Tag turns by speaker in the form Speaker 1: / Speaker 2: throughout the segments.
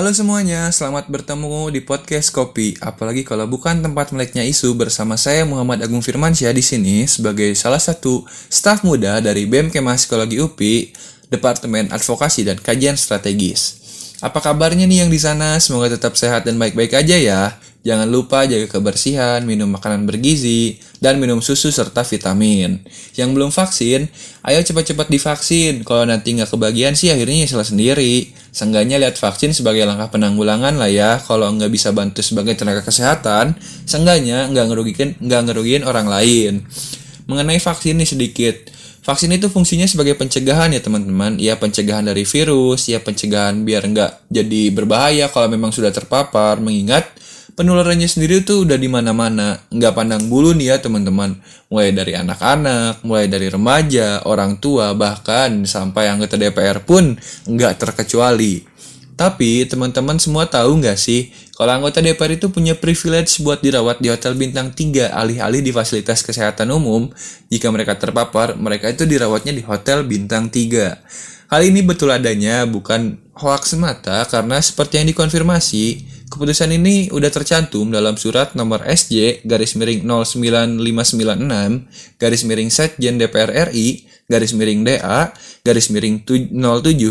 Speaker 1: Halo semuanya, selamat bertemu di podcast Kopi. Apalagi kalau bukan tempat meleknya isu bersama saya Muhammad Agung Firmansyah di sini sebagai salah satu staf muda dari BEM Kema Psikologi UPI, Departemen Advokasi dan Kajian Strategis. Apa kabarnya nih yang di sana? Semoga tetap sehat dan baik-baik aja ya. Jangan lupa jaga kebersihan, minum makanan bergizi, dan minum susu serta vitamin. Yang belum vaksin, ayo cepat-cepat divaksin. Kalau nanti nggak kebagian sih akhirnya salah sendiri. Seenggaknya lihat vaksin sebagai langkah penanggulangan lah ya. Kalau nggak bisa bantu sebagai tenaga kesehatan, seenggaknya nggak ngerugikan nggak ngerugiin orang lain. Mengenai vaksin nih sedikit. Vaksin itu fungsinya sebagai pencegahan ya teman-teman. Ya pencegahan dari virus, ya pencegahan biar nggak jadi berbahaya kalau memang sudah terpapar. Mengingat penularannya sendiri tuh udah di mana-mana, nggak pandang bulu nih ya teman-teman. Mulai dari anak-anak, mulai dari remaja, orang tua, bahkan sampai anggota DPR pun nggak terkecuali. Tapi teman-teman semua tahu nggak sih kalau anggota DPR itu punya privilege buat dirawat di hotel bintang 3 alih-alih di fasilitas kesehatan umum. Jika mereka terpapar, mereka itu dirawatnya di hotel bintang 3. Hal ini betul adanya, bukan hoax semata karena seperti yang dikonfirmasi, keputusan ini udah tercantum dalam surat nomor SJ garis miring 09596 garis miring Setjen DPR RI garis miring DA, garis miring 07,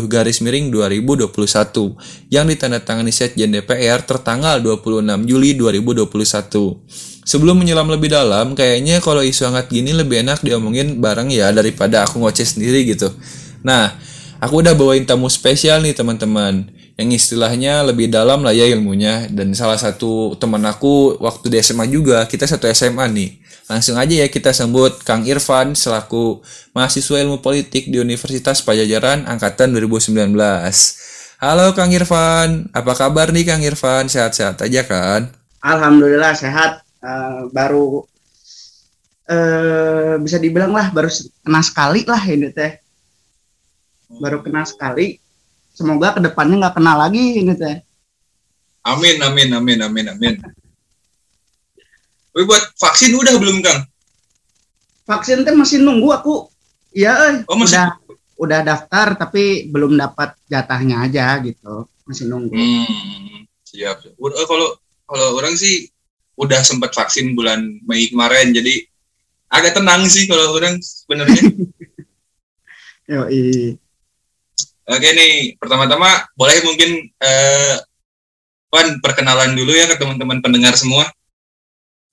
Speaker 1: garis miring 2021, yang ditandatangani Setjen DPR tertanggal 26 Juli 2021. Sebelum menyelam lebih dalam, kayaknya kalau isu hangat gini lebih enak diomongin bareng ya daripada aku ngoceh sendiri gitu. Nah, aku udah bawain tamu spesial nih teman-teman yang istilahnya lebih dalam lah ya ilmunya. Dan salah satu teman aku waktu di SMA juga kita satu SMA nih. Langsung aja ya kita sambut Kang Irfan selaku mahasiswa ilmu politik di Universitas Pajajaran angkatan 2019 Halo Kang Irfan apa kabar nih Kang Irfan? Sehat-sehat aja kan?
Speaker 2: Alhamdulillah sehat. Uh, baru uh, bisa dibilang lah baru kena sekali lah ini teh. Baru kena sekali semoga ke depannya nggak kena lagi ini teh
Speaker 3: amin amin amin amin amin Tapi buat vaksin udah belum Kang?
Speaker 2: Vaksin teh masih nunggu aku. Iya, oh, masih... udah udah daftar tapi belum dapat jatahnya aja gitu. Masih nunggu.
Speaker 3: Hmm, siap. Udah kalau kalau orang sih udah sempat vaksin bulan Mei kemarin jadi agak tenang sih kalau orang sebenarnya.
Speaker 2: Yo,
Speaker 3: Oke nih, pertama-tama boleh mungkin eh, Pan perkenalan dulu ya ke teman-teman pendengar semua.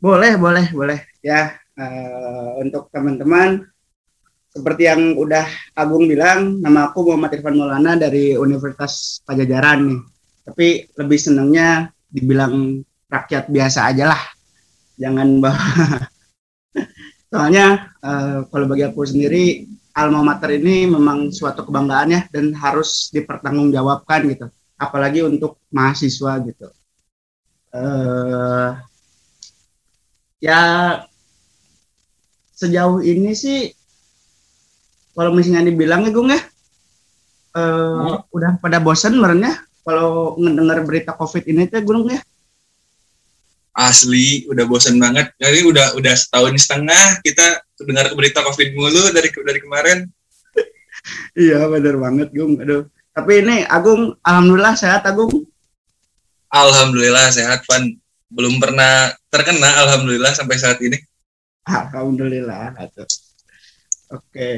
Speaker 2: Boleh, boleh, boleh. Ya, uh, untuk teman-teman, seperti yang udah Agung bilang, nama aku Muhammad Irfan Maulana dari Universitas Pajajaran nih. Tapi lebih senangnya dibilang rakyat biasa aja lah. Jangan bawa. Soalnya uh, kalau bagi aku sendiri alma mater ini memang suatu kebanggaan ya dan harus dipertanggungjawabkan gitu. Apalagi untuk mahasiswa gitu. Uh, ya sejauh ini sih kalau misalnya dibilang ya Gung ya uh, hmm? udah pada bosan merenya kalau ngedengar berita covid ini tuh Gung ya
Speaker 3: asli udah bosan banget. Jadi udah udah setahun setengah kita dengar berita covid mulu dari dari kemarin.
Speaker 2: Iya benar banget Gung. Aduh. Tapi ini Agung alhamdulillah sehat Agung?
Speaker 3: Alhamdulillah sehat Pan belum pernah terkena alhamdulillah sampai saat ini.
Speaker 2: Alhamdulillah oke.
Speaker 3: Oke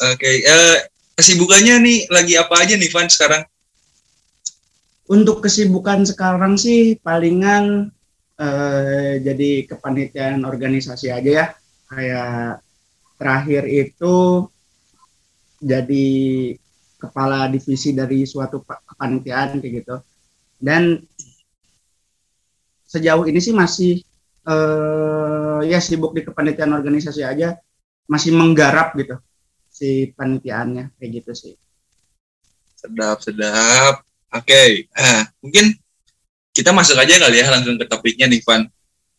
Speaker 3: okay, eh, kesibukannya nih lagi apa aja nih Van sekarang?
Speaker 2: Untuk kesibukan sekarang sih palingan uh, jadi kepanitiaan organisasi aja ya. Kayak terakhir itu jadi kepala divisi dari suatu kepanitiaan kayak gitu. Dan sejauh ini sih masih uh, ya sibuk di kepanitiaan organisasi aja masih menggarap gitu si panitiaannya kayak gitu sih.
Speaker 3: Sedap sedap. Oke okay. uh, mungkin kita masuk aja kali ya langsung ke topiknya nih Van.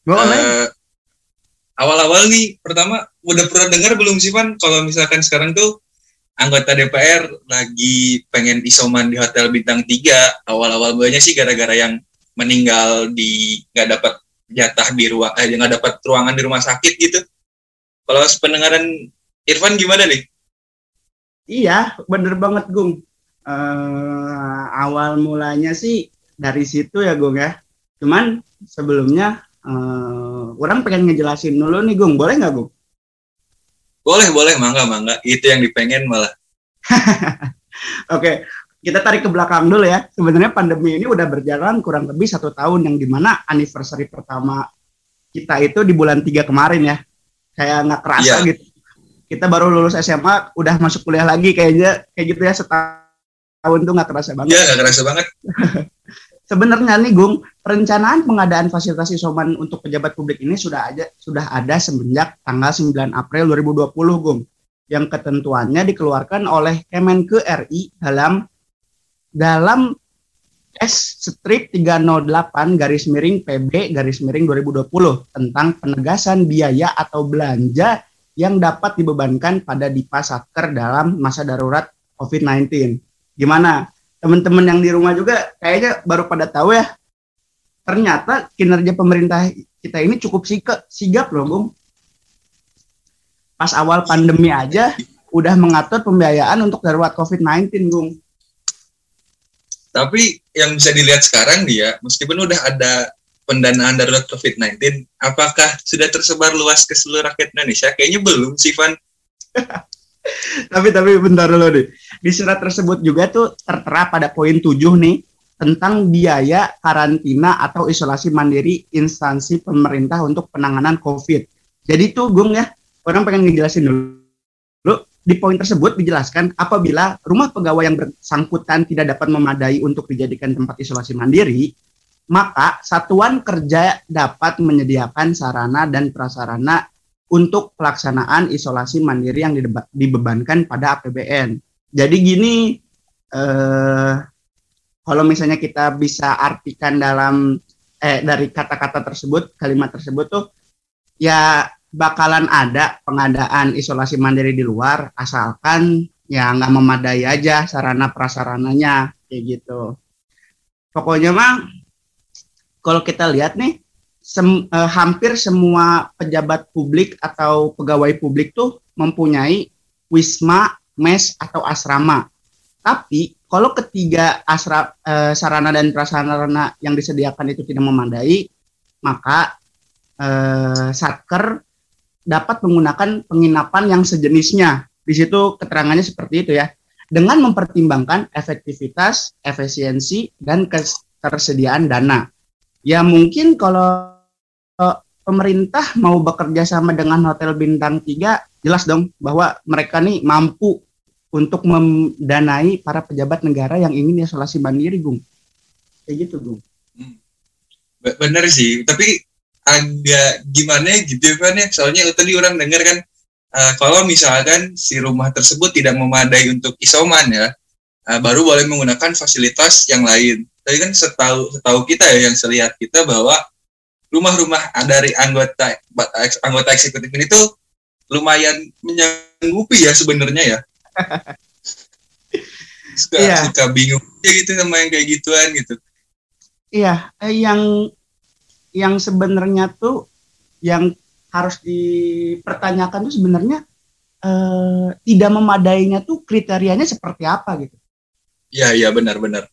Speaker 3: Uh, awal-awal nih pertama udah pernah dengar belum sih Van? Kalau misalkan sekarang tuh anggota DPR lagi pengen isoman di hotel bintang 3 awal-awal banyak sih gara-gara yang meninggal di nggak dapat jatah di ruang eh nggak dapat ruangan di rumah sakit gitu. Kalau pendengaran Irfan gimana nih?
Speaker 2: Iya bener banget Gung. Uh, awal mulanya sih dari situ ya Gung ya. Cuman sebelumnya uh, orang pengen ngejelasin dulu nih Gung, boleh nggak Gung?
Speaker 3: Boleh, boleh, mangga, mangga. Itu yang dipengen malah.
Speaker 2: Oke, kita tarik ke belakang dulu ya. Sebenarnya pandemi ini udah berjalan kurang lebih satu tahun yang di mana anniversary pertama kita itu di bulan tiga kemarin ya. Kayak nggak kerasa yeah. gitu. Kita baru lulus SMA, udah masuk kuliah lagi kayaknya kayak gitu ya setahun tuh nggak kerasa banget.
Speaker 3: Iya yeah, nggak kerasa banget.
Speaker 2: Sebenarnya nih Gung, perencanaan pengadaan fasilitas isoman untuk pejabat publik ini sudah ada sudah ada semenjak tanggal 9 April 2020 Gung. Yang ketentuannya dikeluarkan oleh Kemenke RI dalam dalam S strip 308 garis miring PB garis miring 2020 tentang penegasan biaya atau belanja yang dapat dibebankan pada Dipa Satker dalam masa darurat COVID-19. Gimana? Teman-teman yang di rumah juga kayaknya baru pada tahu ya. Ternyata kinerja pemerintah kita ini cukup sigap, sigap loh Bung. Pas awal pandemi aja udah mengatur pembiayaan untuk darurat COVID-19 Bung.
Speaker 3: Tapi yang bisa dilihat sekarang dia meskipun udah ada pendanaan darurat COVID-19 apakah sudah tersebar luas ke seluruh rakyat Indonesia? Kayaknya belum sih Van
Speaker 2: tapi tapi bentar dulu nih. Di surat tersebut juga tuh tertera pada poin 7 nih tentang biaya karantina atau isolasi mandiri instansi pemerintah untuk penanganan COVID. Jadi tuh Gung ya, orang pengen ngejelasin dulu. Lu di poin tersebut dijelaskan apabila rumah pegawai yang bersangkutan tidak dapat memadai untuk dijadikan tempat isolasi mandiri, maka satuan kerja dapat menyediakan sarana dan prasarana untuk pelaksanaan isolasi mandiri yang dibebankan pada APBN. Jadi gini, eh, kalau misalnya kita bisa artikan dalam eh dari kata-kata tersebut, kalimat tersebut tuh ya bakalan ada pengadaan isolasi mandiri di luar asalkan ya nggak memadai aja sarana prasarananya kayak gitu. Pokoknya mah kalau kita lihat nih sem, eh, hampir semua pejabat publik atau pegawai publik tuh mempunyai wisma, mes atau asrama. Tapi kalau ketiga asra, eh, sarana dan prasarana yang disediakan itu tidak memadai, maka eh, satker dapat menggunakan penginapan yang sejenisnya. Di situ keterangannya seperti itu ya. Dengan mempertimbangkan efektivitas, efisiensi, dan ketersediaan dana. Ya mungkin kalau pemerintah mau bekerja sama dengan hotel bintang 3, jelas dong bahwa mereka nih mampu untuk mendanai para pejabat negara yang ingin isolasi mandiri, Gung. Kayak gitu, Gung. Hmm.
Speaker 3: Bener sih, tapi agak gimana gitu kan ya, soalnya tadi orang dengar kan, uh, kalau misalkan si rumah tersebut tidak memadai untuk isoman ya, uh, baru boleh menggunakan fasilitas yang lain. Tapi kan setahu setahu kita ya, yang selihat kita bahwa rumah-rumah dari anggota anggota eksekutif ini tuh lumayan menyanggupi ya sebenarnya ya. suka iya. suka bingung ya gitu sama yang kayak gituan gitu.
Speaker 2: Iya, eh, yang yang sebenarnya tuh yang harus dipertanyakan tuh sebenarnya eh, tidak memadainya tuh kriterianya seperti apa gitu.
Speaker 3: Iya, iya benar-benar.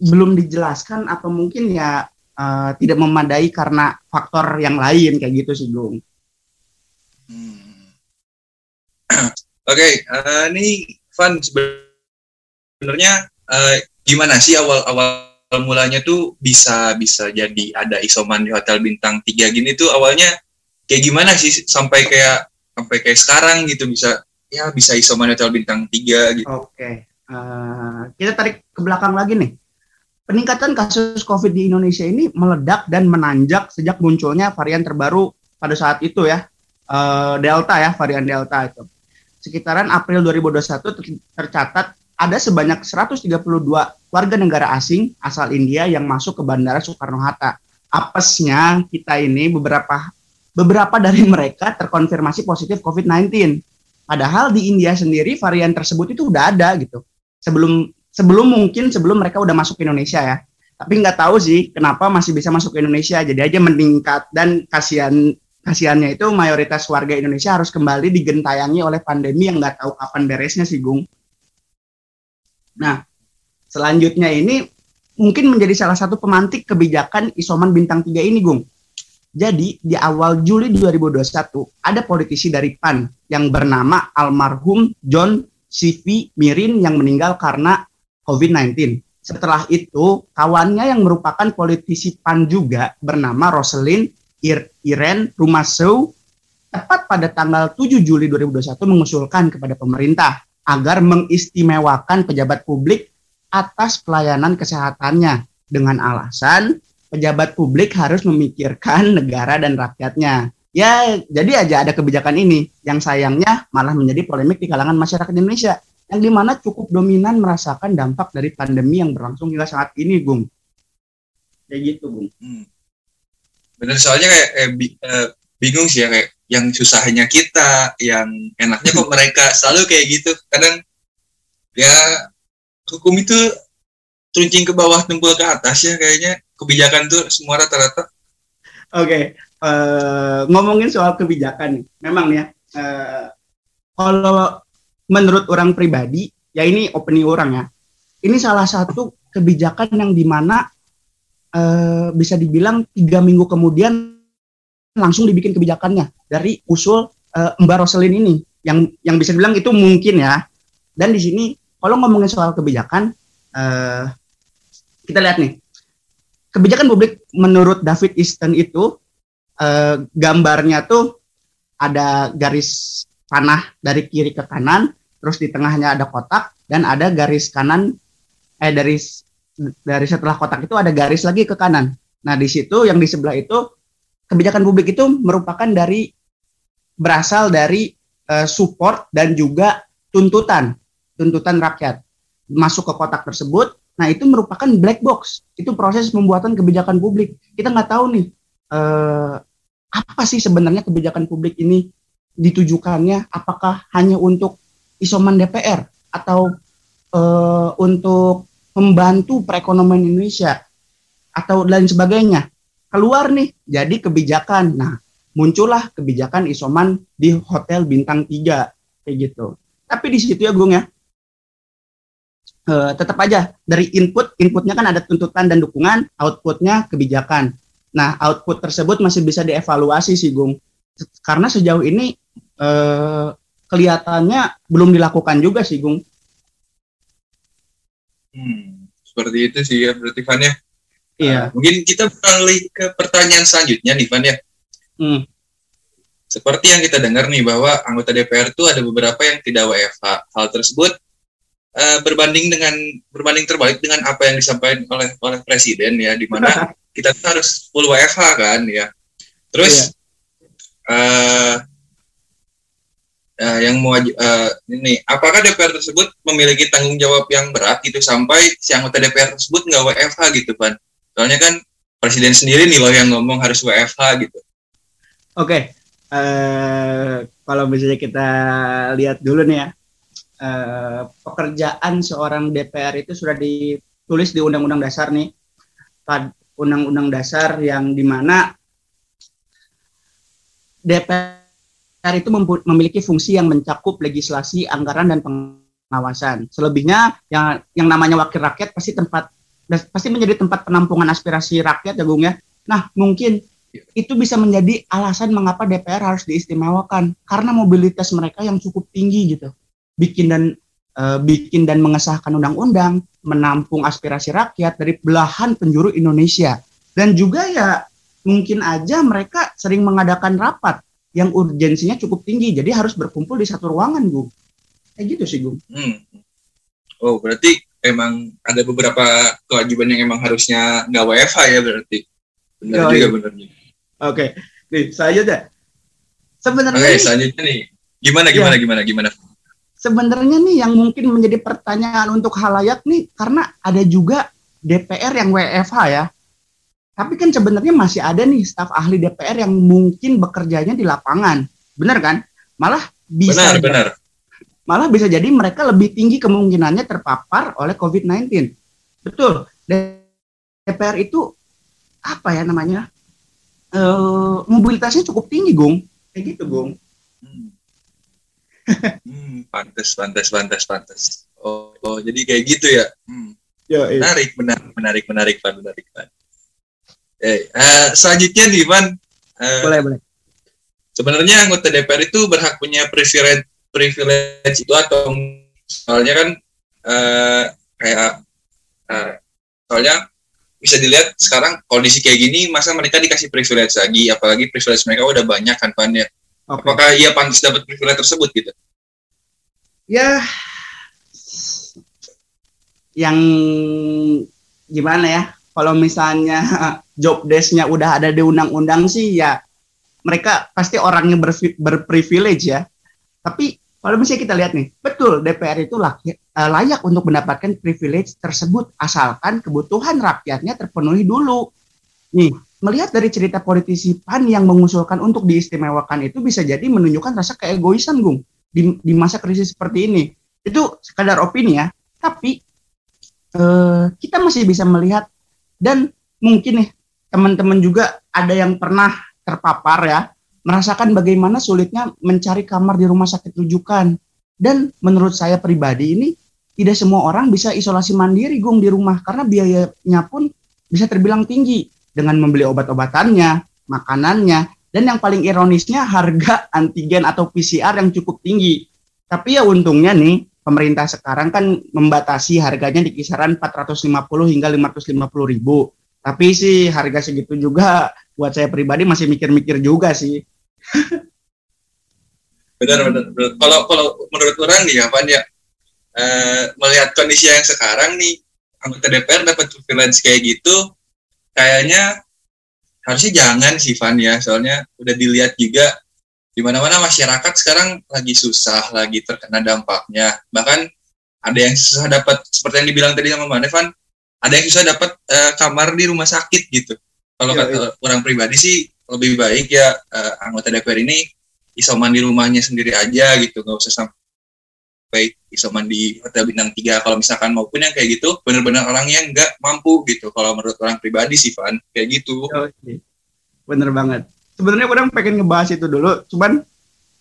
Speaker 2: Belum dijelaskan atau mungkin ya uh, tidak memadai karena faktor yang lain kayak gitu sih Gung.
Speaker 3: Hmm. Oke, okay, uh, eh, ini Van sebenarnya uh, gimana sih awal-awal mulanya tuh bisa bisa jadi ada isoman di hotel bintang tiga gini tuh awalnya kayak gimana sih sampai kayak sampai kayak sekarang gitu bisa ya bisa isoman di hotel bintang tiga gitu.
Speaker 2: Oke, okay. uh, kita tarik ke belakang lagi nih peningkatan kasus COVID di Indonesia ini meledak dan menanjak sejak munculnya varian terbaru pada saat itu ya, uh, Delta ya, varian Delta itu. Sekitaran April 2021 tercatat ada sebanyak 132 warga negara asing asal India yang masuk ke Bandara Soekarno-Hatta. Apesnya kita ini beberapa beberapa dari mereka terkonfirmasi positif COVID-19. Padahal di India sendiri varian tersebut itu udah ada gitu. Sebelum sebelum mungkin sebelum mereka udah masuk ke Indonesia ya. Tapi nggak tahu sih kenapa masih bisa masuk ke Indonesia. Jadi aja meningkat dan kasihan kasihannya itu mayoritas warga Indonesia harus kembali digentayangi oleh pandemi yang nggak tahu kapan beresnya sih Gung. Nah selanjutnya ini mungkin menjadi salah satu pemantik kebijakan isoman bintang 3 ini, Gung. Jadi di awal Juli 2021 ada politisi dari PAN yang bernama almarhum John CV Mirin yang meninggal karena COVID-19. Setelah itu kawannya yang merupakan politisi PAN juga bernama Roselyn Ir Iren Rumaseu tepat pada tanggal 7 Juli 2021 mengusulkan kepada pemerintah agar mengistimewakan pejabat publik atas pelayanan kesehatannya dengan alasan pejabat publik harus memikirkan negara dan rakyatnya. Ya, jadi aja ada kebijakan ini yang sayangnya malah menjadi polemik di kalangan masyarakat Indonesia yang di mana cukup dominan merasakan dampak dari pandemi yang berlangsung hingga saat ini, Gung. Kayak gitu, Gung. Hmm.
Speaker 3: Bener soalnya kayak eh, bi eh, bingung sih ya kayak yang susahnya kita, yang enaknya kok mereka selalu kayak gitu. Kadang ya hukum itu tuncing ke bawah tumpul ke atas ya kayaknya kebijakan tuh semua rata-rata.
Speaker 2: Oke, okay. uh, eh, ngomongin soal kebijakan nih, memang ya uh, kalau menurut orang pribadi, ya ini opini orang ya, ini salah satu kebijakan yang di mana uh, bisa dibilang tiga minggu kemudian langsung dibikin kebijakannya dari usul uh, Mbak Roselin ini, yang yang bisa dibilang itu mungkin ya. Dan di sini kalau ngomongin soal kebijakan, uh, kita lihat nih kebijakan publik menurut David Easton itu eh, gambarnya tuh ada garis panah dari kiri ke kanan, terus di tengahnya ada kotak dan ada garis kanan eh dari dari setelah kotak itu ada garis lagi ke kanan. Nah, di situ yang di sebelah itu kebijakan publik itu merupakan dari berasal dari uh, support dan juga tuntutan, tuntutan rakyat. Masuk ke kotak tersebut, Nah, itu merupakan black box. Itu proses pembuatan kebijakan publik. Kita nggak tahu nih eh, apa sih sebenarnya kebijakan publik ini ditujukannya. Apakah hanya untuk isoman DPR atau eh, untuk membantu perekonomian Indonesia atau lain sebagainya. Keluar nih, jadi kebijakan. Nah, muncullah kebijakan isoman di hotel bintang 3 kayak gitu. Tapi di situ ya Gung ya, uh, tetap aja dari input inputnya kan ada tuntutan dan dukungan outputnya kebijakan nah output tersebut masih bisa dievaluasi sih Gung karena sejauh ini uh, kelihatannya belum dilakukan juga sih Gung
Speaker 3: hmm, seperti itu sih ya berarti Van ya iya uh, mungkin kita beralih ke pertanyaan selanjutnya nih Van ya hmm. seperti yang kita dengar nih bahwa anggota DPR itu ada beberapa yang tidak WFH hal tersebut uh, berbanding dengan berbanding terbalik dengan apa yang disampaikan oleh oleh presiden ya di mana kita harus full WFH kan ya. Terus yeah. uh, uh, yang mau uh, ini apakah DPR tersebut memiliki tanggung jawab yang berat gitu sampai si anggota DPR tersebut nggak WFH gitu kan? Soalnya kan presiden sendiri nih loh yang ngomong harus WFH gitu.
Speaker 2: Oke, okay. uh, kalau misalnya kita lihat dulu nih ya, eh, pekerjaan seorang DPR itu sudah ditulis di Undang-Undang Dasar nih, Undang-Undang Dasar yang di mana DPR itu memiliki fungsi yang mencakup legislasi, anggaran dan pengawasan. Selebihnya yang yang namanya wakil rakyat pasti tempat pasti menjadi tempat penampungan aspirasi rakyat ya Gung ya. Nah, mungkin itu bisa menjadi alasan mengapa DPR harus diistimewakan karena mobilitas mereka yang cukup tinggi gitu bikin dan uh, bikin dan mengesahkan undang-undang, menampung aspirasi rakyat dari belahan penjuru Indonesia. Dan juga ya mungkin aja mereka sering mengadakan rapat yang urgensinya cukup tinggi, jadi harus berkumpul di satu ruangan, Gung. Kayak gitu sih, Gung. Hmm.
Speaker 3: Oh, berarti emang ada beberapa kewajiban yang emang harusnya nggak WFH ya berarti. Benar oh, juga, benar juga.
Speaker 2: Oke, nih saya aja. Sebenarnya.
Speaker 3: Oke, selanjutnya nih. Gimana, gimana, ya. gimana, gimana?
Speaker 2: sebenarnya nih yang mungkin menjadi pertanyaan untuk halayak nih karena ada juga DPR yang WFH ya. Tapi kan sebenarnya masih ada nih staf ahli DPR yang mungkin bekerjanya di lapangan. Benar kan? Malah bisa
Speaker 3: benar, benar.
Speaker 2: Malah bisa jadi mereka lebih tinggi kemungkinannya terpapar oleh COVID-19. Betul. DPR itu apa ya namanya? E, mobilitasnya cukup tinggi, Gung. Kayak gitu, Gung. Hmm
Speaker 3: hmm, pantes, pantes, pantes, pantes. Oh, oh, jadi kayak gitu ya. Hmm. Yo, iya. Menarik, menarik, menarik, menarik, menarik, Van. Eh, uh, selanjutnya nih, Van. Uh, boleh, boleh. Sebenarnya anggota DPR itu berhak punya privilege, privilege itu atau soalnya kan uh, kayak uh, soalnya bisa dilihat sekarang kondisi kayak gini masa mereka dikasih privilege lagi apalagi privilege mereka udah banyak kan Pan ya okay. apakah ia pantas dapat privilege tersebut gitu
Speaker 2: ya yang gimana ya kalau misalnya job desknya udah ada di undang-undang sih ya mereka pasti orang yang berprivilege ya. Tapi kalau misalnya kita lihat nih betul DPR itu layak, eh, layak untuk mendapatkan privilege tersebut asalkan kebutuhan rakyatnya terpenuhi dulu. Nih melihat dari cerita politisi PAN yang mengusulkan untuk diistimewakan itu bisa jadi menunjukkan rasa keegoisan Gung di, di masa krisis seperti ini. Itu sekadar opini ya. Tapi uh, kita masih bisa melihat dan mungkin nih teman-teman juga ada yang pernah terpapar ya merasakan bagaimana sulitnya mencari kamar di rumah sakit rujukan dan menurut saya pribadi ini tidak semua orang bisa isolasi mandiri gung di rumah karena biayanya pun bisa terbilang tinggi dengan membeli obat-obatannya, makanannya, dan yang paling ironisnya harga antigen atau PCR yang cukup tinggi. Tapi ya untungnya nih pemerintah sekarang kan membatasi harganya di kisaran 450 hingga 550 ribu. Tapi sih harga segitu juga buat saya pribadi masih mikir-mikir juga sih.
Speaker 3: benar, benar, benar. Kalau kalau menurut orang nih apa ya eh, melihat kondisi yang sekarang nih anggota DPR dapat privilege kayak gitu, kayaknya harusnya jangan sih Van ya, soalnya udah dilihat juga di mana-mana masyarakat sekarang lagi susah, lagi terkena dampaknya. Bahkan ada yang susah dapat seperti yang dibilang tadi sama Mbak Devan, ada yang susah dapat uh, kamar di rumah sakit gitu. Kalau ya, kata ya. orang pribadi sih lebih baik ya uh, anggota DPR ini isoman di rumahnya sendiri aja gitu, nggak usah sampai isoman di hotel bintang tiga kalau misalkan maupun yang kayak gitu benar-benar orang yang nggak mampu gitu kalau menurut orang pribadi sih Van kayak gitu.
Speaker 2: Okay. Bener banget sebenarnya orang pengen ngebahas itu dulu, cuman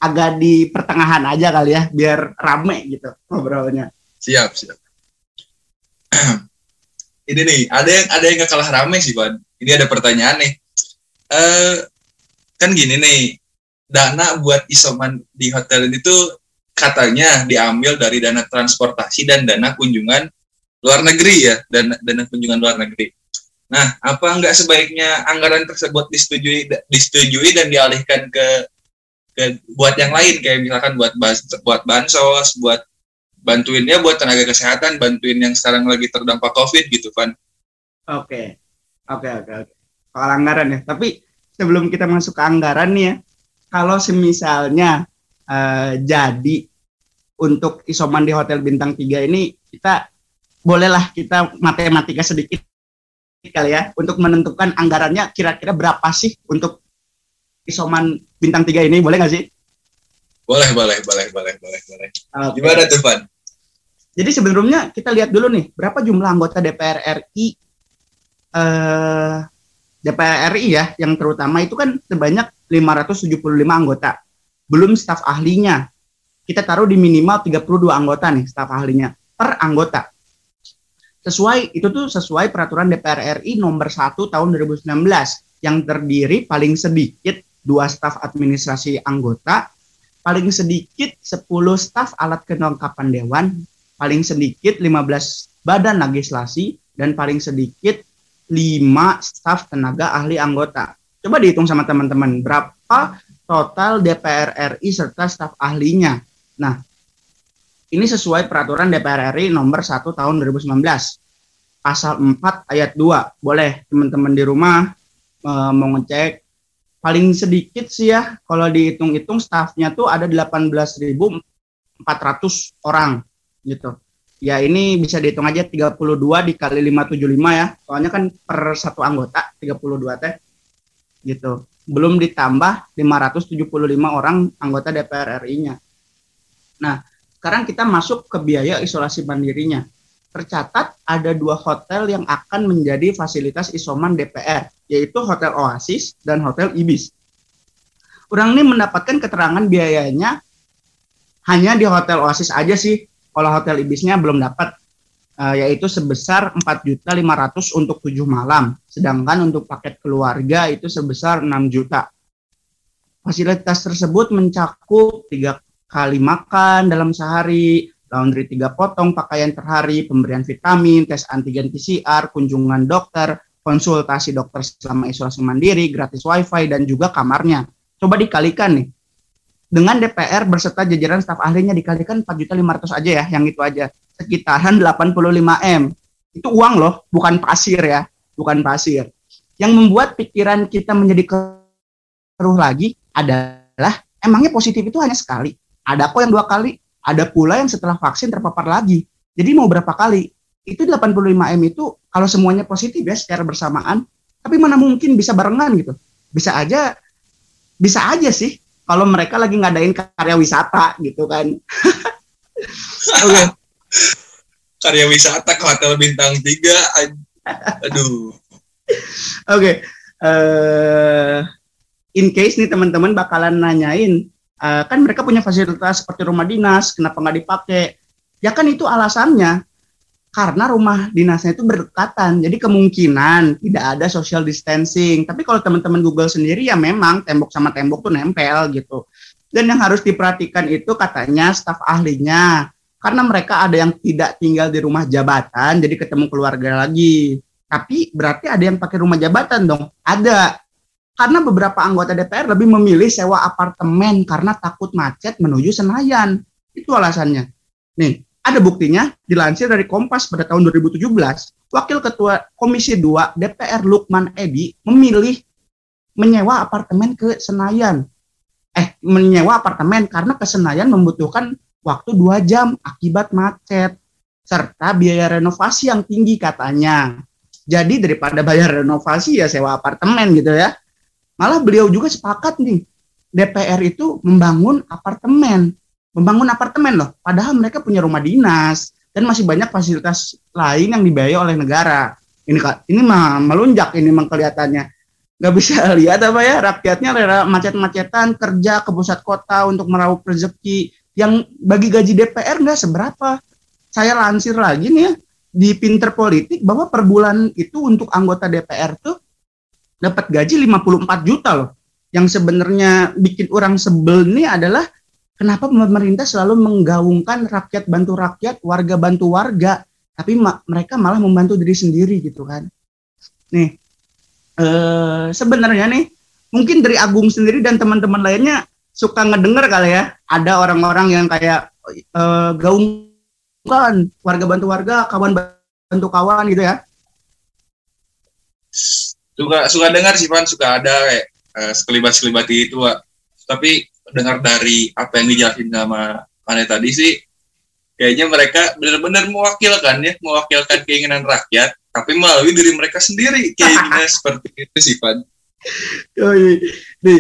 Speaker 2: agak di pertengahan aja kali ya, biar rame gitu ngobrolnya.
Speaker 3: Siap, siap. ini nih, ada yang ada yang gak kalah rame sih, Ban. Ini ada pertanyaan nih. Uh, kan gini nih, dana buat isoman di hotel ini tuh katanya diambil dari dana transportasi dan dana kunjungan luar negeri ya, dana dana kunjungan luar negeri. Nah, apa enggak sebaiknya anggaran tersebut disetujui disetujui dan dialihkan ke ke buat yang lain kayak misalkan buat buat bansos, buat bantuinnya buat tenaga kesehatan, bantuin yang sekarang lagi terdampak Covid gitu, Van.
Speaker 2: Oke. Oke, oke, oke. Soal anggaran ya. Tapi sebelum kita masuk ke anggaran nih ya, kalau semisalnya uh, jadi untuk isoman di hotel bintang 3 ini kita bolehlah kita matematika sedikit kali ya untuk menentukan anggarannya kira-kira berapa sih untuk isoman bintang tiga ini boleh nggak sih?
Speaker 3: Boleh, boleh, boleh, boleh, boleh, boleh. Okay. Gimana tuh, Van?
Speaker 2: Jadi sebelumnya kita lihat dulu nih berapa jumlah anggota DPR RI eh, DPR RI ya yang terutama itu kan sebanyak 575 anggota. Belum staf ahlinya. Kita taruh di minimal 32 anggota nih staf ahlinya per anggota sesuai itu tuh sesuai peraturan DPR RI nomor 1 tahun 2019 yang terdiri paling sedikit dua staf administrasi anggota, paling sedikit 10 staf alat kelengkapan dewan, paling sedikit 15 badan legislasi dan paling sedikit 5 staf tenaga ahli anggota. Coba dihitung sama teman-teman berapa total DPR RI serta staf ahlinya. Nah, ini sesuai peraturan DPR RI nomor 1 tahun 2019. Pasal 4 ayat 2. Boleh teman-teman di rumah e, mau ngecek paling sedikit sih ya kalau dihitung-hitung stafnya tuh ada 18.400 orang gitu. Ya ini bisa dihitung aja 32 dikali 575 ya. Soalnya kan per satu anggota 32 teh gitu. Belum ditambah 575 orang anggota DPR RI-nya. Nah, sekarang kita masuk ke biaya isolasi mandirinya. Tercatat ada dua hotel yang akan menjadi fasilitas isoman DPR, yaitu Hotel Oasis dan Hotel Ibis. Orang ini mendapatkan keterangan biayanya hanya di Hotel Oasis aja sih. Kalau Hotel Ibisnya belum dapat. uh, yaitu sebesar 4.500 untuk 7 malam. Sedangkan untuk paket keluarga itu sebesar 6 juta. Fasilitas tersebut mencakup tiga kali makan dalam sehari, laundry tiga potong pakaian per hari, pemberian vitamin, tes antigen PCR, kunjungan dokter, konsultasi dokter selama isolasi mandiri, gratis wifi, dan juga kamarnya. Coba dikalikan nih. Dengan DPR berserta jajaran staf ahlinya dikalikan 4.500 aja ya, yang itu aja sekitaran 85M. Itu uang loh, bukan pasir ya, bukan pasir. Yang membuat pikiran kita menjadi keruh lagi adalah emangnya positif itu hanya sekali. Ada kok yang dua kali, ada pula yang setelah vaksin terpapar lagi. Jadi mau berapa kali? Itu 85M itu kalau semuanya positif ya secara bersamaan, tapi mana mungkin bisa barengan gitu. Bisa aja bisa aja sih kalau mereka lagi ngadain karya wisata gitu kan.
Speaker 3: Oke. okay karya wisata ke hotel bintang tiga aduh oke
Speaker 2: okay. uh, eh, in case nih teman-teman bakalan nanyain uh, kan mereka punya fasilitas seperti rumah dinas kenapa nggak dipakai? Ya kan itu alasannya. Karena rumah dinasnya itu berdekatan, jadi kemungkinan tidak ada social distancing. Tapi kalau teman-teman Google sendiri ya memang tembok sama tembok tuh nempel gitu. Dan yang harus diperhatikan itu katanya staf ahlinya. Karena mereka ada yang tidak tinggal di rumah jabatan jadi ketemu keluarga lagi. Tapi berarti ada yang pakai rumah jabatan dong? Ada karena beberapa anggota DPR lebih memilih sewa apartemen karena takut macet menuju Senayan itu alasannya nih ada buktinya dilansir dari Kompas pada tahun 2017 Wakil Ketua Komisi 2 DPR Lukman Edi memilih menyewa apartemen ke Senayan eh menyewa apartemen karena ke Senayan membutuhkan waktu dua jam akibat macet serta biaya renovasi yang tinggi katanya. Jadi daripada bayar renovasi ya sewa apartemen gitu ya. Malah beliau juga sepakat nih DPR itu membangun apartemen, membangun apartemen loh. Padahal mereka punya rumah dinas dan masih banyak fasilitas lain yang dibayar oleh negara. Ini ini mah melunjak ini memang kelihatannya. Gak bisa lihat apa ya rakyatnya macet-macetan kerja ke pusat kota untuk meraup rezeki yang bagi gaji DPR nggak seberapa. Saya lansir lagi nih ya di Pinter Politik bahwa per bulan itu untuk anggota DPR tuh dapat gaji 54 juta loh. Yang sebenarnya bikin orang sebel ini adalah kenapa pemerintah selalu menggaungkan rakyat bantu rakyat, warga bantu warga, tapi ma mereka malah membantu diri sendiri gitu kan. Nih, eh, sebenarnya nih mungkin dari Agung sendiri dan teman-teman lainnya suka ngedenger kali ya ada orang-orang yang kayak uh, gaungkan warga bantu warga kawan bantu kawan gitu ya
Speaker 3: suka suka dengar sih Pan suka ada kayak uh, eh, sekelibat sekelibat itu Pak. tapi dengar dari apa yang dijelasin sama Pane tadi sih kayaknya mereka benar-benar mewakilkan ya mewakilkan keinginan rakyat tapi melalui diri mereka sendiri keinginan seperti itu sih Pan.
Speaker 2: Nih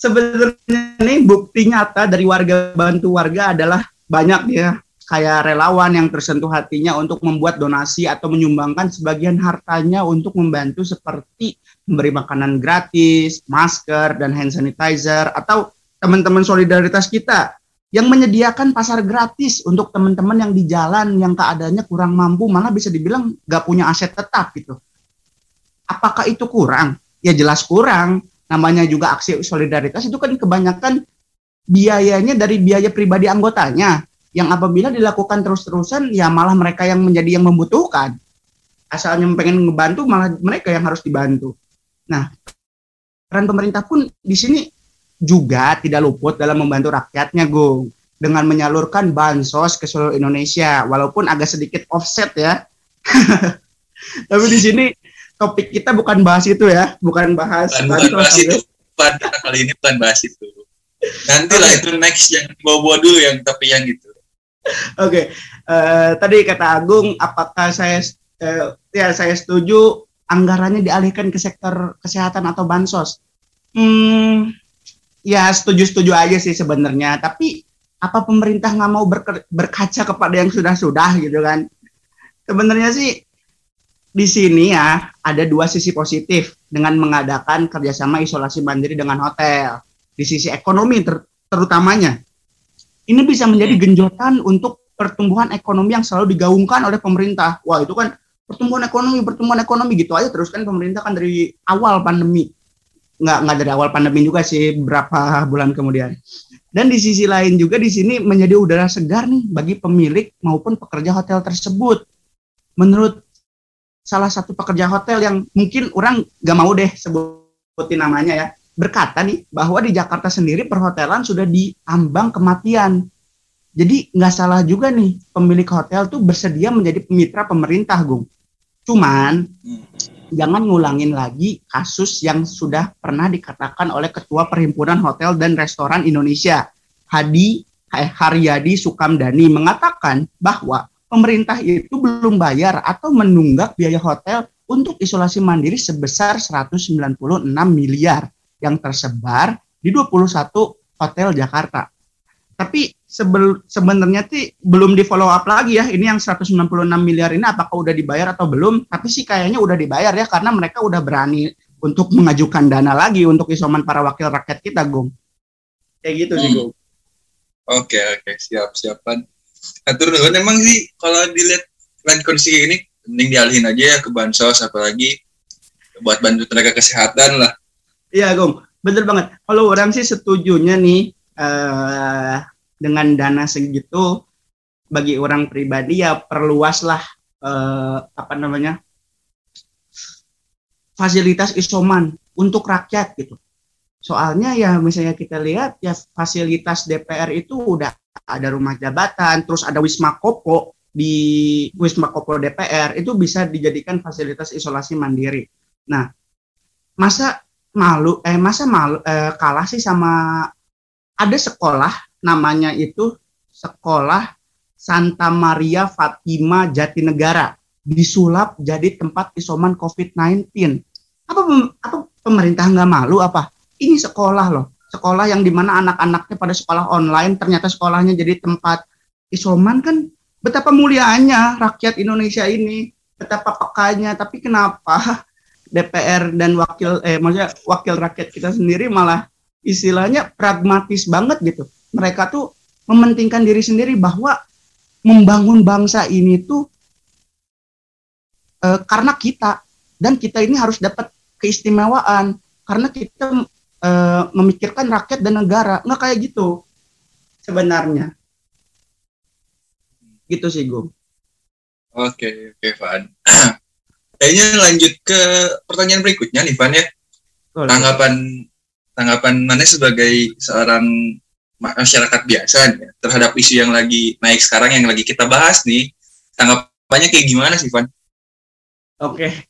Speaker 2: sebenarnya nih bukti nyata dari warga bantu warga adalah banyak ya kayak relawan yang tersentuh hatinya untuk membuat donasi atau menyumbangkan sebagian hartanya untuk membantu seperti memberi makanan gratis, masker dan hand sanitizer atau teman-teman solidaritas kita yang menyediakan pasar gratis untuk teman-teman yang di jalan yang keadaannya kurang mampu malah bisa dibilang gak punya aset tetap gitu. Apakah itu kurang? Ya jelas kurang namanya juga aksi solidaritas itu kan kebanyakan biayanya dari biaya pribadi anggotanya yang apabila dilakukan terus-terusan ya malah mereka yang menjadi yang membutuhkan asalnya pengen ngebantu malah mereka yang harus dibantu nah peran pemerintah pun di sini juga tidak luput dalam membantu rakyatnya Gung dengan menyalurkan bansos ke seluruh Indonesia walaupun agak sedikit offset ya tapi di sini topik kita bukan bahas itu ya, bukan bahas.
Speaker 3: Bukan, bukan bahas itu. Pada kali ini bukan bahas itu. Nanti lah itu next yang bawa-bawa dulu yang tapi yang gitu.
Speaker 2: Oke, okay. uh, eh, tadi kata Agung, apakah saya uh, ya saya setuju anggarannya dialihkan ke sektor kesehatan atau bansos? Hmm, ya setuju-setuju aja sih sebenarnya. Tapi apa pemerintah nggak mau berkaca kepada yang sudah-sudah gitu kan? Sebenarnya sih di sini ya ada dua sisi positif dengan mengadakan kerjasama isolasi mandiri dengan hotel. Di sisi ekonomi ter terutamanya, ini bisa menjadi genjotan untuk pertumbuhan ekonomi yang selalu digaungkan oleh pemerintah. Wah itu kan pertumbuhan ekonomi, pertumbuhan ekonomi gitu aja terus kan pemerintah kan dari awal pandemi nggak nggak dari awal pandemi juga sih berapa bulan kemudian. Dan di sisi lain juga di sini menjadi udara segar nih bagi pemilik maupun pekerja hotel tersebut. Menurut salah satu pekerja hotel yang mungkin orang gak mau deh sebutin namanya ya, berkata nih bahwa di Jakarta sendiri perhotelan sudah diambang kematian. Jadi nggak salah juga nih pemilik hotel tuh bersedia menjadi mitra pemerintah, Gung. Cuman hmm. jangan ngulangin lagi kasus yang sudah pernah dikatakan oleh Ketua Perhimpunan Hotel dan Restoran Indonesia, Hadi eh, Haryadi Sukamdani mengatakan bahwa pemerintah itu belum bayar atau menunggak biaya hotel untuk isolasi mandiri sebesar 196 miliar yang tersebar di 21 hotel Jakarta. Tapi sebenarnya sih belum di follow up lagi ya. Ini yang 196 miliar ini apakah udah dibayar atau belum? Tapi sih kayaknya udah dibayar ya karena mereka udah berani untuk mengajukan dana lagi untuk isoman para wakil rakyat kita, Gong. Kayak gitu hmm. sih, Gong.
Speaker 3: Oke, oke, siap, siapan. Atur nuhun emang sih kalau dilihat lagi kondisi ini mending dialihin aja ya ke bansos apalagi buat bantu tenaga kesehatan lah.
Speaker 2: Iya, Gong. Bener banget. Kalau orang sih setujunya nih uh, dengan dana segitu bagi orang pribadi ya perluaslah uh, apa namanya fasilitas isoman untuk rakyat gitu. Soalnya ya misalnya kita lihat ya fasilitas DPR itu udah ada rumah jabatan, terus ada Wisma Kopo di Wisma Kopo DPR itu bisa dijadikan fasilitas isolasi mandiri. Nah, masa malu eh masa malu eh, kalah sih sama ada sekolah namanya itu sekolah Santa Maria Fatima Jatinegara disulap jadi tempat isoman COVID-19. Apa apa pemerintah nggak malu apa? Ini sekolah loh, sekolah yang di mana anak-anaknya pada sekolah online ternyata sekolahnya jadi tempat isoman kan betapa mulianya rakyat Indonesia ini, betapa pekanya. Tapi kenapa DPR dan wakil eh maksudnya wakil rakyat kita sendiri malah istilahnya pragmatis banget gitu. Mereka tuh mementingkan diri sendiri bahwa membangun bangsa ini tuh e, karena kita. Dan kita ini harus dapat keistimewaan. Karena kita e, memikirkan rakyat dan negara. Nggak kayak gitu sebenarnya. Gitu sih gue
Speaker 3: oke oke Van kayaknya lanjut ke pertanyaan berikutnya nih Van ya. Tanggapan tanggapan mana sebagai seorang masyarakat biasa nih, terhadap isu yang lagi naik sekarang yang lagi kita bahas nih tanggapannya kayak gimana sih Van?
Speaker 2: Oke.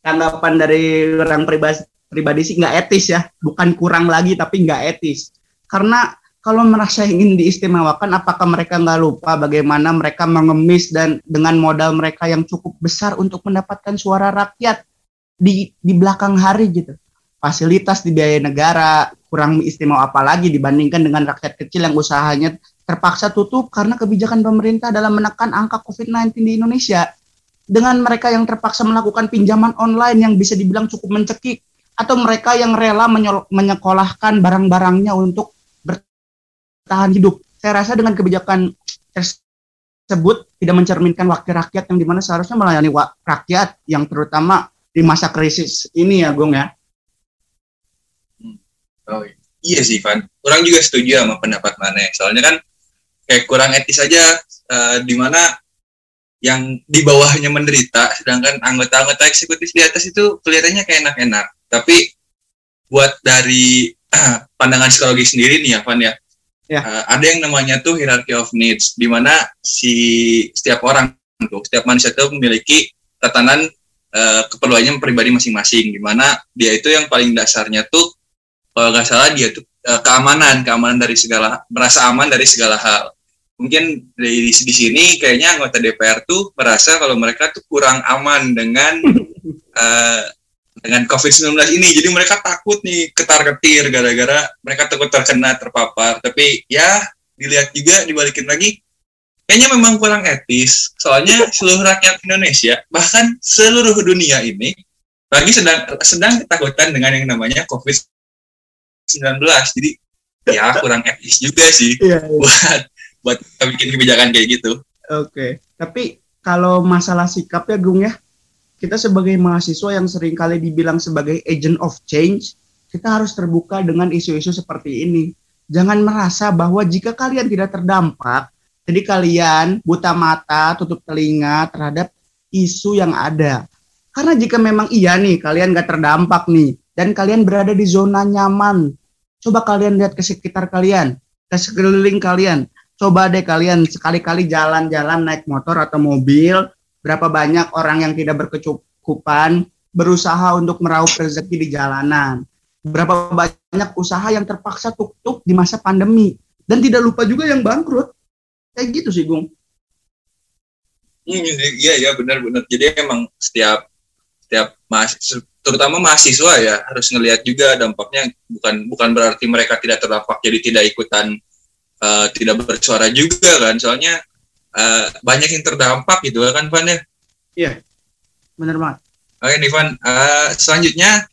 Speaker 2: Tanggapan dari orang pribadi pribadi sih nggak etis ya. Bukan kurang lagi tapi nggak etis. Karena kalau merasa ingin diistimewakan apakah mereka nggak lupa bagaimana mereka mengemis dan dengan modal mereka yang cukup besar untuk mendapatkan suara rakyat di di belakang hari gitu fasilitas di biaya negara kurang istimewa apalagi dibandingkan dengan rakyat kecil yang usahanya terpaksa tutup karena kebijakan pemerintah dalam menekan angka COVID-19 di Indonesia. Dengan mereka yang terpaksa melakukan pinjaman online yang bisa dibilang cukup mencekik, atau mereka yang rela menyekolahkan barang-barangnya untuk bertahan hidup. Saya rasa dengan kebijakan tersebut tidak mencerminkan wakil rakyat yang di mana seharusnya melayani rakyat yang terutama di masa krisis ini ya, Gung ya.
Speaker 3: Oh iya sih Van, kurang juga setuju sama pendapat mana. Soalnya kan kayak kurang etis aja uh, di mana yang di bawahnya menderita, sedangkan anggota-anggota eksekutif di atas itu kelihatannya kayak enak-enak. Tapi buat dari uh, pandangan psikologi sendiri nih ya Van ya, ya. Uh, ada yang namanya tuh hierarchy of needs, di mana si setiap orang tuh, setiap manusia itu memiliki tatanan uh, keperluannya pribadi masing-masing, di mana dia itu yang paling dasarnya tuh kalau nggak salah dia tuh uh, keamanan keamanan dari segala merasa aman dari segala hal mungkin di, di, di sini kayaknya anggota DPR tuh merasa kalau mereka tuh kurang aman dengan uh, dengan COVID-19 ini jadi mereka takut nih ketar-ketir gara-gara mereka takut terkena terpapar tapi ya dilihat juga dibalikin lagi kayaknya memang kurang etis soalnya seluruh rakyat Indonesia bahkan seluruh dunia ini lagi sedang sedang ketakutan dengan yang namanya COVID 19 jadi ya kurang etis juga sih iya, iya. buat buat bikin kebijakan kayak gitu.
Speaker 2: Oke, okay. tapi kalau masalah sikap ya Gung ya, kita sebagai mahasiswa yang sering kali dibilang sebagai agent of change, kita harus terbuka dengan isu-isu seperti ini. Jangan merasa bahwa jika kalian tidak terdampak, jadi kalian buta mata, tutup telinga terhadap isu yang ada. Karena jika memang iya nih, kalian gak terdampak nih, dan kalian berada di zona nyaman, coba kalian lihat ke sekitar kalian, ke sekeliling kalian. Coba deh kalian sekali-kali jalan-jalan naik motor atau mobil, berapa banyak orang yang tidak berkecukupan berusaha untuk meraup rezeki di jalanan. Berapa banyak usaha yang terpaksa tutup di masa pandemi. Dan tidak lupa juga yang bangkrut. Kayak gitu sih Gung.
Speaker 3: Hmm, iya iya benar-benar jadi emang setiap setiap mahasiswa terutama mahasiswa ya harus ngelihat juga dampaknya. Bukan bukan berarti mereka tidak terdampak jadi tidak ikutan uh, tidak bersuara juga kan. Soalnya uh, banyak yang terdampak gitu kan Van ya?
Speaker 2: Iya. Benar banget.
Speaker 3: Oke nih Van. Uh, selanjutnya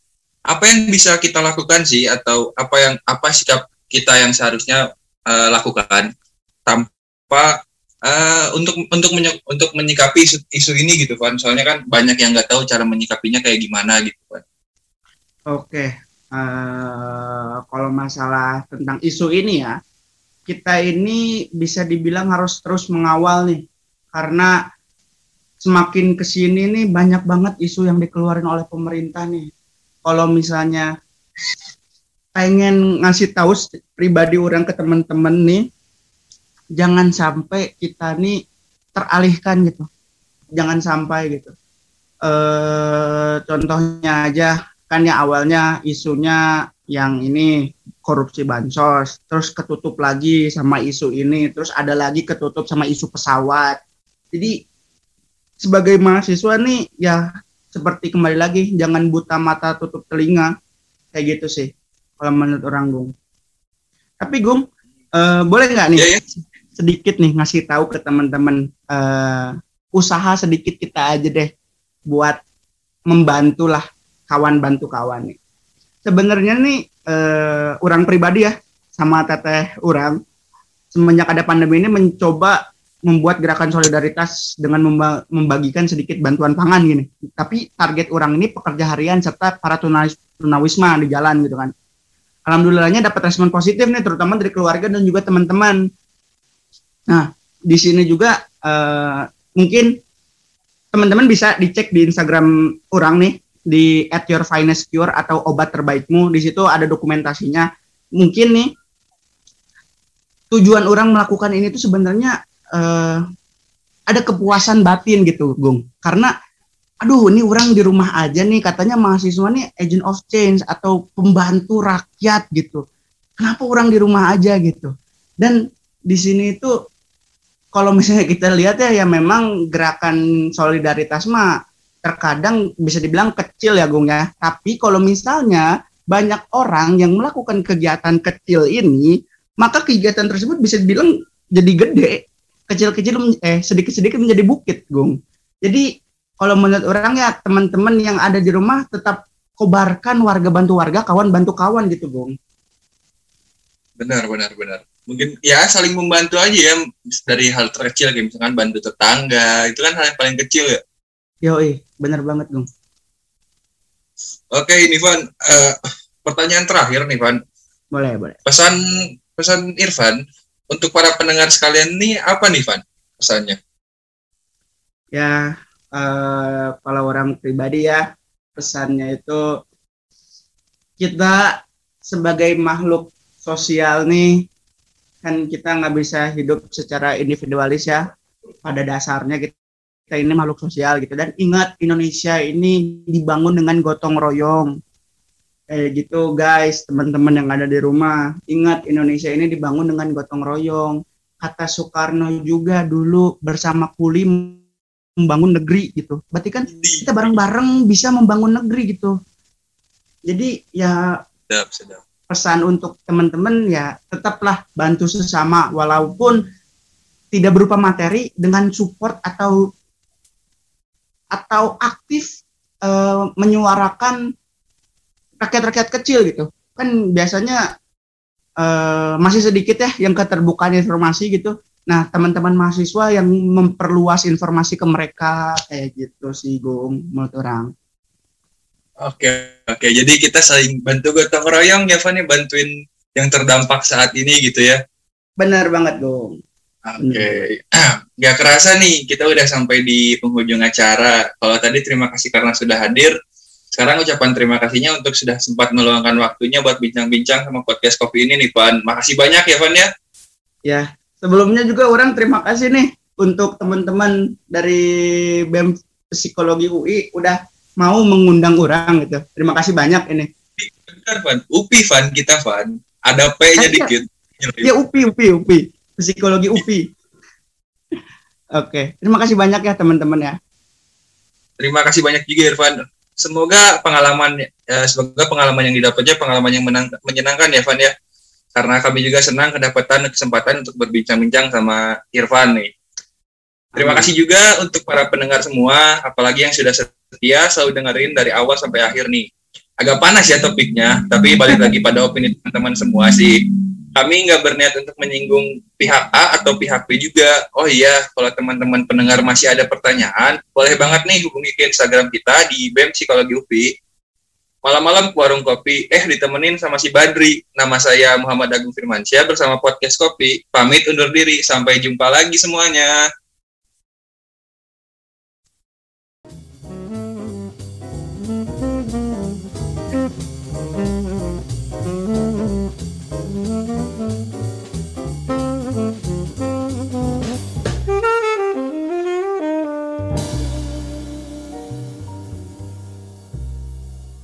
Speaker 3: apa yang bisa kita lakukan sih atau apa yang apa sikap kita yang seharusnya uh, lakukan tanpa uh, untuk untuk menye, untuk menyikapi isu, isu ini gitu kan soalnya kan banyak yang nggak tahu cara menyikapinya kayak gimana gitu kan
Speaker 2: oke. Uh, kalau masalah tentang isu ini ya kita ini bisa dibilang harus terus mengawal nih. Karena semakin ke sini nih banyak banget isu yang dikeluarin oleh pemerintah nih. Kalau misalnya pengen ngasih tahu pribadi orang ke teman-teman nih jangan sampai kita nih teralihkan gitu. Jangan sampai gitu. E, contohnya aja kan ya awalnya isunya yang ini korupsi bansos terus ketutup lagi sama isu ini terus ada lagi ketutup sama isu pesawat. Jadi sebagai mahasiswa nih ya seperti kembali lagi jangan buta mata tutup telinga. Kayak gitu sih kalau menurut orang Gung. Tapi Gung uh, boleh nggak nih yeah, yeah sedikit nih ngasih tahu ke teman-teman uh, usaha sedikit kita aja deh buat membantu lah kawan bantu kawan nih. Sebenarnya nih uh, orang pribadi ya sama teteh orang semenjak ada pandemi ini mencoba membuat gerakan solidaritas dengan membagikan sedikit bantuan pangan gini. Tapi target orang ini pekerja harian serta para tunawisma di jalan gitu kan. Alhamdulillahnya dapat respon positif nih terutama dari keluarga dan juga teman-teman Nah, di sini juga uh, mungkin teman-teman bisa dicek di Instagram orang nih di at your finest cure atau obat terbaikmu. Di situ ada dokumentasinya. Mungkin nih tujuan orang melakukan ini tuh sebenarnya uh, ada kepuasan batin gitu, Gung. Karena aduh ini orang di rumah aja nih katanya mahasiswa nih agent of change atau pembantu rakyat gitu. Kenapa orang di rumah aja gitu? Dan di sini itu kalau misalnya kita lihat ya ya memang gerakan solidaritas mah terkadang bisa dibilang kecil ya Gung ya. Tapi kalau misalnya banyak orang yang melakukan kegiatan kecil ini, maka kegiatan tersebut bisa dibilang jadi gede, kecil-kecil eh sedikit-sedikit menjadi bukit, Gung. Jadi kalau menurut orang ya teman-teman yang ada di rumah tetap kobarkan warga bantu warga, kawan bantu kawan gitu, Gung.
Speaker 3: Benar, benar, benar mungkin ya saling membantu aja ya dari hal terkecil kayak misalkan bantu tetangga itu kan hal yang paling kecil ya
Speaker 2: yo benar banget dong
Speaker 3: oke ini Van uh, pertanyaan terakhir nih Van.
Speaker 2: Boleh boleh.
Speaker 3: Pesan pesan Irfan untuk para pendengar sekalian nih apa nih Van pesannya?
Speaker 2: Ya uh, kalau orang pribadi ya pesannya itu kita sebagai makhluk sosial nih kan kita nggak bisa hidup secara individualis ya. Pada dasarnya kita, kita ini makhluk sosial gitu. Dan ingat Indonesia ini dibangun dengan gotong royong. Kayak gitu guys teman-teman yang ada di rumah. Ingat Indonesia ini dibangun dengan gotong royong. Kata Soekarno juga dulu bersama kuli membangun negeri gitu. Berarti kan kita bareng-bareng bisa membangun negeri gitu. Jadi ya sedap, sedap. pesan untuk teman-teman ya tetaplah bantu sesama. Walaupun tidak berupa materi dengan support atau atau aktif e, menyuarakan rakyat-rakyat kecil gitu kan biasanya e, masih sedikit ya yang keterbukaan informasi gitu Nah, teman-teman mahasiswa yang memperluas informasi ke mereka kayak gitu sih, Gung, menurut orang.
Speaker 3: Oke, oke. Jadi kita saling bantu gotong royong ya, Van, ya, bantuin yang terdampak saat ini gitu ya.
Speaker 2: Benar banget, Gung.
Speaker 3: Oke, okay. nggak kerasa nih kita udah sampai di penghujung acara. Kalau tadi terima kasih karena sudah hadir. Sekarang ucapan terima kasihnya untuk sudah sempat meluangkan waktunya buat bincang-bincang sama podcast kopi ini nih, Van. Makasih banyak ya, Van ya.
Speaker 2: Ya, sebelumnya juga orang terima kasih nih untuk teman-teman dari BEM Psikologi UI udah mau mengundang orang gitu. Terima kasih banyak ini.
Speaker 3: Benar, Van. UPI, Van. Kita, Van. Ada P-nya dikit.
Speaker 2: Ya, UPI, UPI, UPI psikologi UPI. Oke, terima kasih banyak ya teman-teman ya.
Speaker 3: Terima kasih banyak juga Irfan. Semoga pengalaman ya, semoga pengalaman yang didapatnya pengalaman yang menang, menyenangkan ya Irfan ya. Karena kami juga senang kedapatan kesempatan untuk berbincang-bincang sama Irfan nih. Terima kasih juga untuk para pendengar semua, apalagi yang sudah setia selalu dengerin dari awal sampai akhir nih. Agak panas ya topiknya, tapi balik lagi pada opini teman-teman semua sih kami nggak berniat untuk menyinggung pihak A atau pihak B juga. Oh iya, kalau teman-teman pendengar masih ada pertanyaan, boleh banget nih hubungi ke Instagram kita di BEM Psikologi UPI. Malam-malam ke warung kopi, eh ditemenin sama si Badri. Nama saya Muhammad Agung Firmansyah bersama Podcast Kopi. Pamit undur diri, sampai jumpa lagi semuanya.